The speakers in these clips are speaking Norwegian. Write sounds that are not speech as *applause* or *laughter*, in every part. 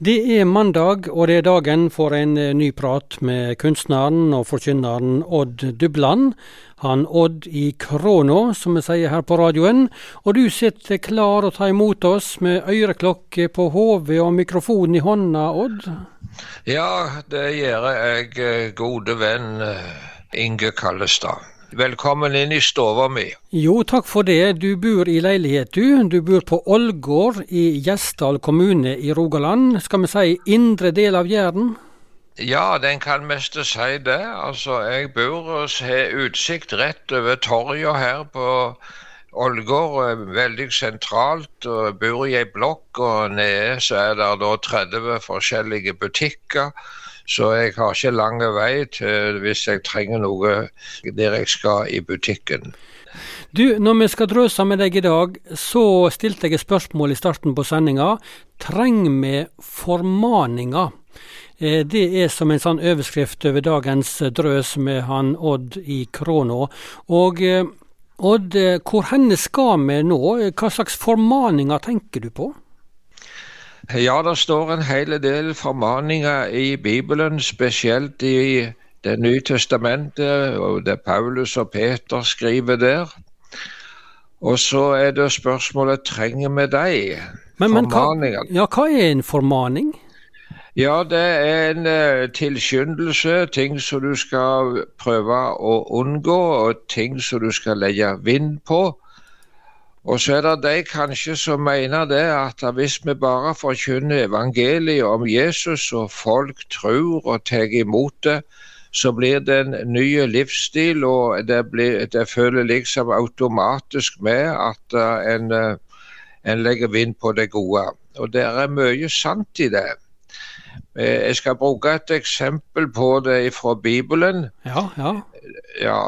Det er mandag, og det er dagen for en eh, ny prat med kunstneren og forkynneren Odd Dubland. Han Odd i Krono, som vi sier her på radioen. Og du sitter klar å ta imot oss med øreklokke på hodet og mikrofon i hånda, Odd? Ja, det gjør jeg, eh, gode venn eh, Inge Kallestad. Velkommen inn i stova mi. Jo, takk for det. Du bor i leilighet, du. Du bor på Ålgård i Gjesdal kommune i Rogaland. Skal vi si indre del av Jæren? Ja, den kan mest si det. Altså, jeg bor og har utsikt rett over torget her på Ålgård. Veldig sentralt. og Bor i ei blokk, og nede så er det da 30 forskjellige butikker. Så jeg har ikke lang vei til hvis jeg trenger noe der jeg skal i butikken. Du, når vi skal drøse med deg i dag, så stilte jeg et spørsmål i starten på sendinga. Trenger vi formaninger? Eh, det er som en sånn overskrift over dagens drøs med han Odd i Kråna. Og eh, Odd, eh, hvor henne skal vi nå? Hva slags formaninger tenker du på? Ja, det står en hel del formaninger i Bibelen, spesielt i Det nye testamentet, og det Paulus og Peter skriver der. Og så er det spørsmålet trenger vi de formaningene. Ja, hva er en formaning? Ja, det er en uh, tilskyndelse, ting som du skal prøve å unngå, og ting som du skal legge vind på. Og så er det de kanskje som mener det at hvis vi bare forkynner evangeliet om Jesus, og folk tror og tar imot det, så blir det en ny livsstil, og det, blir, det føler liksom automatisk med at uh, en, uh, en legger vind på det gode. Og det er mye sant i det. Eh, jeg skal bruke et eksempel på det fra Bibelen. Ja, ja ja,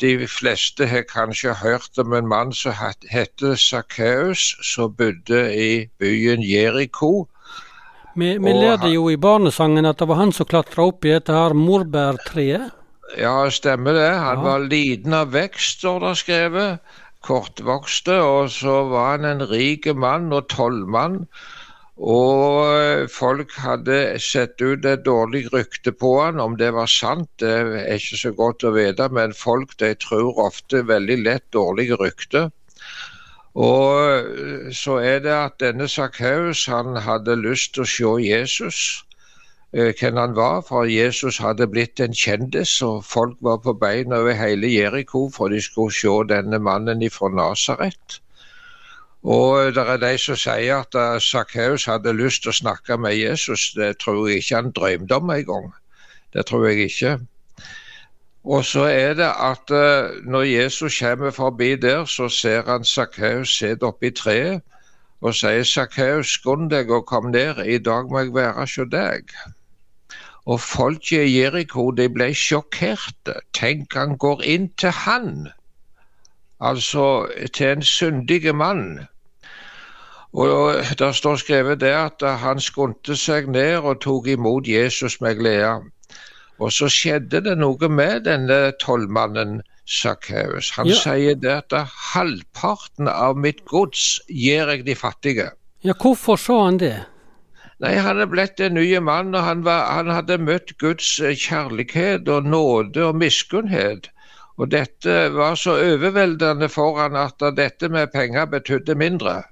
de fleste har kanskje hørt om en mann som het Sakkeus, som bodde i byen Jeriko. Vi, vi lærte jo i barnesangen at det var han som klatra opp i dette her morbærtreet. Ja, stemmer det. Han ja. var liten av vekst, står det skrevet. Kortvokste. Og så var han en rik mann og tollmann. Og folk hadde sett ut et dårlig rykte på han. Om det var sant, det er ikke så godt å vite, men folk de tror ofte veldig lett dårlige rykter. Og så er det at denne Sakkeus han hadde lyst til å se Jesus, eh, hvem han var. For Jesus hadde blitt en kjendis, og folk var på beina over hele Jeriko for de skulle se denne mannen fra Nasaret. Og det er de som sier at Sakkeus hadde lyst til å snakke med Jesus. Det tror jeg ikke han drømte om engang. Det tror jeg ikke. Og så er det at uh, når Jesus kommer forbi der, så ser han Sakkeus sitte oppi treet og sier Sakkeus, skund deg og kom ned, i dag må jeg være hos deg. Og folk i Jeriko de ble sjokkerte. Tenk, han går inn til han, altså til en syndig mann. Og Det står skrevet der at han skunte seg ned og tok imot Jesus med glede. Og så skjedde det noe med denne tollmannen Sakkeus. Han ja. sier det at halvparten av mitt gods gir jeg de fattige. Ja, Hvorfor sa han det? Nei, Han er blitt en ny mann, og han, var, han hadde møtt Guds kjærlighet og nåde og miskunnhet. Og dette var så overveldende for han at dette med penger betydde mindre.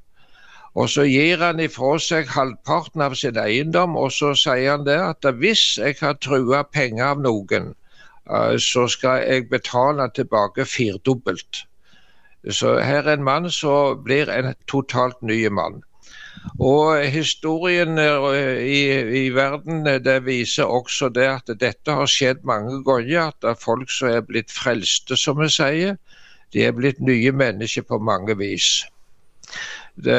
Og så gir han ifra seg halvparten av sin eiendom, og så sier han det at hvis jeg har trua penger av noen, eh, så skal jeg betale tilbake firdobbelt. Så her er en mann som blir en totalt ny mann. Og historien eh, i, i, verden eh, det viser også det at dette har skjedd mange ganger. At det er folk som er blitt frelste, som vi sier. De er blitt nye mennesker på mange vis. Det,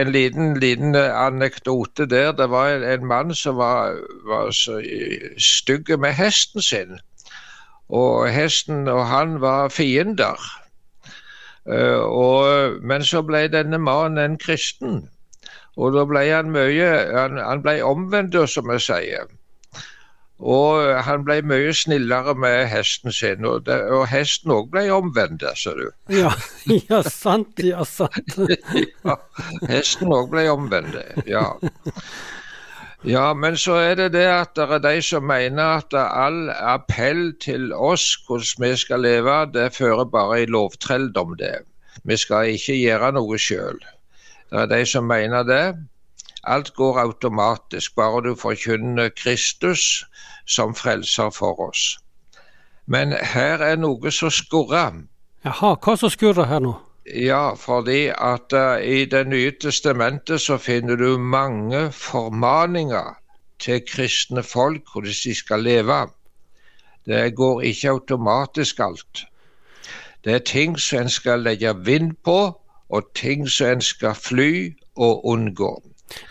en liten, liten anekdote der. Det var en, en mann som var, var stygg med hesten sin. Og hesten og han var fiender. Og, men så ble denne mannen en kristen. Og da ble han mye Han, han ble omvendt, som vi sier. Og han ble mye snillere med hesten sin, og, det, og hesten òg ble omvendt, ser du. *laughs* Ja, ja sant, ja sant. *laughs* ja, hesten òg ble omvendt, ja. Ja, men så er det det at det er de som mener at all appell til oss hvordan vi skal leve, det fører bare i lovtrelldom, det. Vi skal ikke gjøre noe sjøl. Det er de som mener det. Alt går automatisk, bare du forkynner Kristus som frelser for oss. Men her er noe som skurrer. Jaha, hva som skurrer her nå? Ja, fordi at uh, i Det nye testamentet så finner du mange formaninger til kristne folk hvordan de skal leve. Det går ikke automatisk alt. Det er ting som en skal legge vind på, og ting som en skal fly og unngå.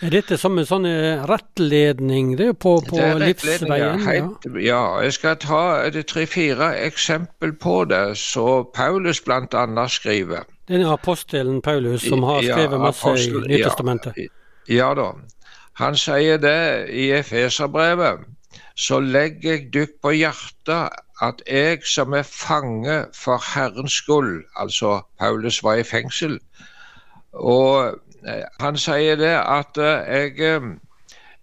Er dette som en sånn eh, rettledning det på, på det livsveien? Ja. ja, jeg skal ta tre-fire eksempel på det, så Paulus bl.a. skriver. Er apostelen Paulus som har skrevet ja, masse apostel, i Nytestamentet? Ja, ja da. Han sier det i Efeserbrevet. Så legger jeg dykk på hjertet at jeg som er fange for Herrens skyld, altså Paulus var i fengsel, og Eh, han sier det at eh, jeg eh,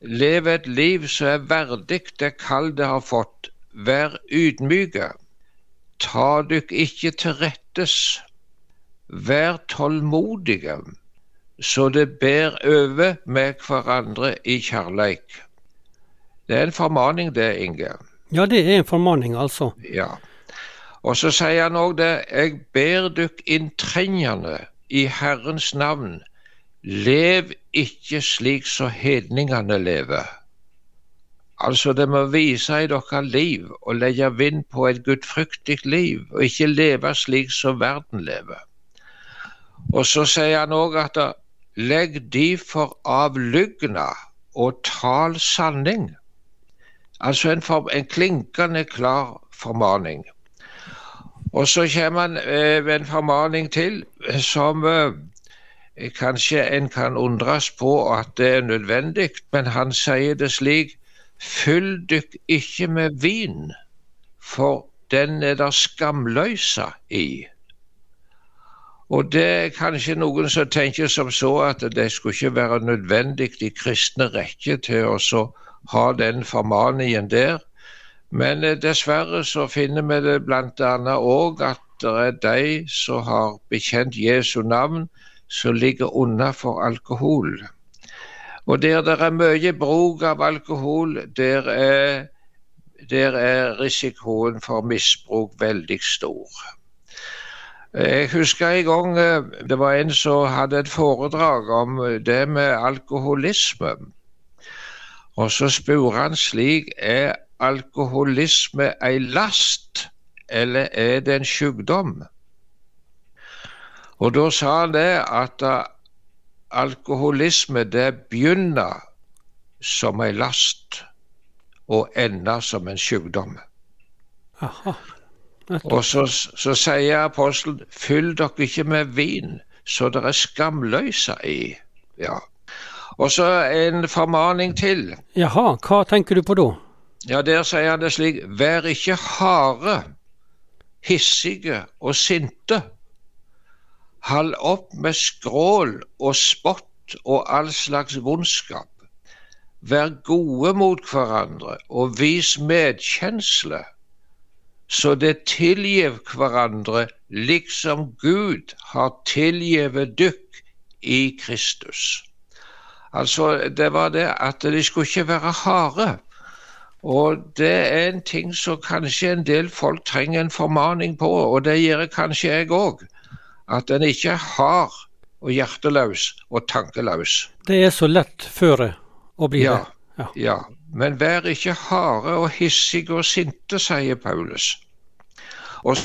lever et liv som er verdig det kall det har fått. Vær ydmyke. Ta dykk ikke til rettes. Vær tålmodige, så det ber over med hverandre i kjærleik. Det er en formaning, det, Inge. Ja, det er en formaning, altså. Ja. Og så sier han òg det. Jeg ber dykk inntrengende i Herrens navn Lev ikke slik så hedningene lever. Altså, det må vise i deres liv og legge vind på et gudfryktig liv, og ikke leve slik som verden lever. Og så sier han òg at legg for av lygna og tal sanning. Altså en, for, en klinkende klar formaning. Og så kommer han eh, med en formaning til som eh, Kanskje en kan undres på at det er nødvendig, men han sier det slik Fyll dykk ikke med vin, for den er der skamløysa i. Og det er kanskje noen som tenker som så at det skulle ikke være nødvendig i kristne rekker til å ha den formaningen der. Men eh, dessverre så finner vi det bl.a. òg at det er de som har bekjent Jesu navn, som ligger unna for alkohol. Og der det er mye bruk av alkohol, der er, der er risikoen for misbruk veldig stor. Jeg husker en gang eh, det var en som hadde et foredrag om det med alkoholisme. Og så spør han slik er alkoholisme ei last, eller er det en sykdom? Og da sa han det at alkoholisme det begynner som ei last og ender som en sykdom. Aha. Og så, så, sier apostelen fyll dere ikke med vin så dere er skamløse i. Ja. Og så en formaning til. Jaha, hva tenker du på da? Ja, Der sier han det slik Vær ikke harde, hissige og sinte Hold opp med skrål og spott og all slags vondskap. Vær gode mot hverandre og vis medkjensle, så det tilgiv hverandre liksom Gud har tilgitt dykk i Kristus. Altså, det var det at de skulle ikke være harde. Og det er en ting som kanskje en del folk trenger en formaning på, og det gjør kanskje jeg òg at en ikke er hard og hjerteløs og tankeløs. Det er så lett føre å bli ja, det. Ja. ja. Men vær ikke harde og hissige og sinte, sier Paulus. Og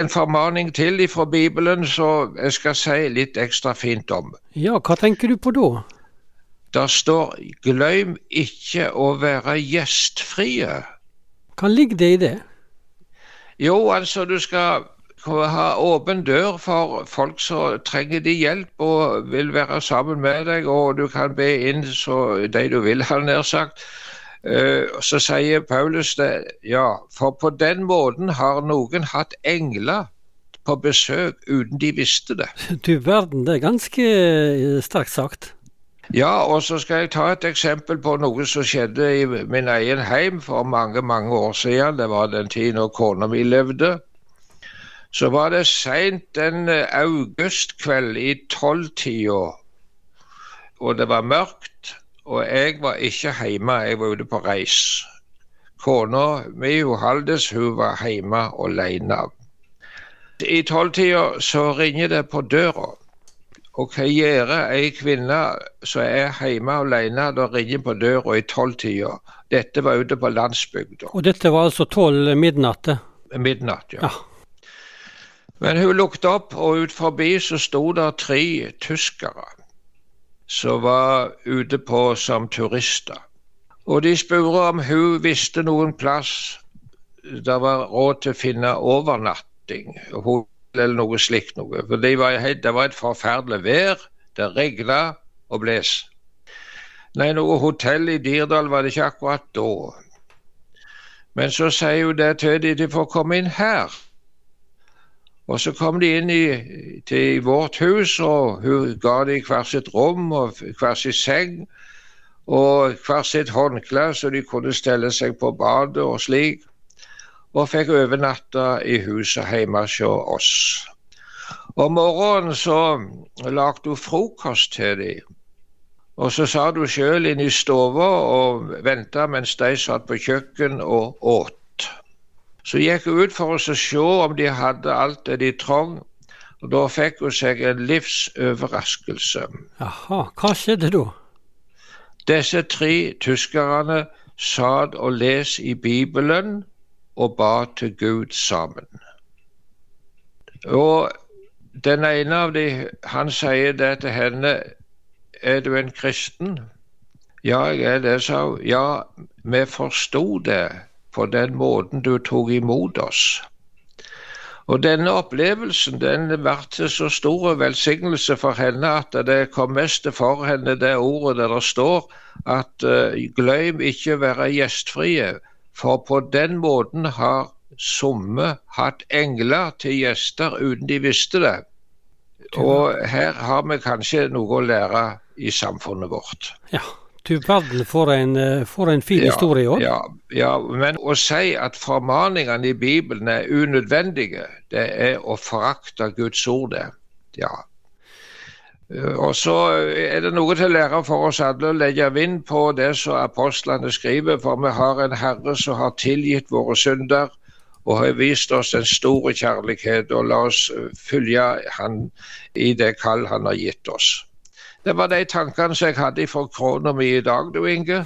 en formaning til fra Bibelen så jeg skal si litt ekstra fint om. Ja, hva tenker du på da? Der står 'glem ikke å være gjestfrie'. Hva ligger det i det? Jo, altså du skal ha åpen dør for folk som trenger de hjelp og vil være sammen med deg, og du kan be inn så de du vil, har nær sagt. Uh, så sier Paulus det, ja, for på den måten har noen hatt engler på besøk uten de visste det. Du verden, det er ganske eh, sterkt sagt. Ja, og så skal jeg ta et eksempel på noe som skjedde i min egen heim for mange, mange år siden. Det var den tid når kona mi levde. Så var det seint en augustkveld i tolvtida, og det var mørkt. Og jeg var ikke hjemme, jeg var ute på reis. Kona mi, Haldis, hun var hjemme alene. I tolvtida så ringer det på døra. Og hva gjør ei kvinne som er hjemme alene da ringer på døra i tolvtida? Dette var ute på landsbygda. Og dette var altså tolv midnatt? Midnatt, ja. ja. Men hun lukket opp, og ut forbi så sto det tre tyskere som var ute på som turister. Og de spurte om hun visste noen plass det var råd til å finne overnatting. Hun eller noe slikt noe. For det var, det var et forferdelig vær. Det regna og bles. Nei, noe hotell i Dirdal var det ikke akkurat da. Men så sier hun det til de, de får komme inn her. Og så kom de inn i, til vårt hus, og hun ga dem hver sitt rom og hver sin seng. Og hver sitt håndkle, så de kunne stelle seg på badet og slik og fikk overnatte i huset hjemme hos oss. Om morgenen så lagde hun frokost til dem. Og så sa hun sjøl inne i stua og venta mens de satt på kjøkken og åt. Så gikk hun ut for å se om de hadde alt det de trong, og da fikk hun seg en livsoverraskelse. Jaha, hva skjedde da? Disse tre tyskerne satt og leste i Bibelen og ba til Gud sammen. Og den ene av dem, han sier det til henne, er du en kristen? Ja, jeg er det, sa hun. Ja, vi forsto det på den måten du tok imot oss. Og denne opplevelsen den ble til så stor velsignelse for henne at det kom mest for henne det ordet der det står at glem ikke å være gjestfrie, for på den måten har somme hatt engler til gjester uten de visste det. Og her har vi kanskje noe å lære i samfunnet vårt. Ja, du verden for en, eh, for en fin ja, historie òg. Ja, ja, men å si at formaningene i Bibelen er unødvendige, det er å forakte Guds ord, det. Ja, og så er det noe til å lære for oss alle å legge vind på det som apostlene skriver, for vi har en Herre som har tilgitt våre synder og har vist oss en stor kjærlighet, og la oss eh, følge Han i det kall Han har gitt oss. Det var de tankene som jeg hadde fra krona mi i dag, du Inge.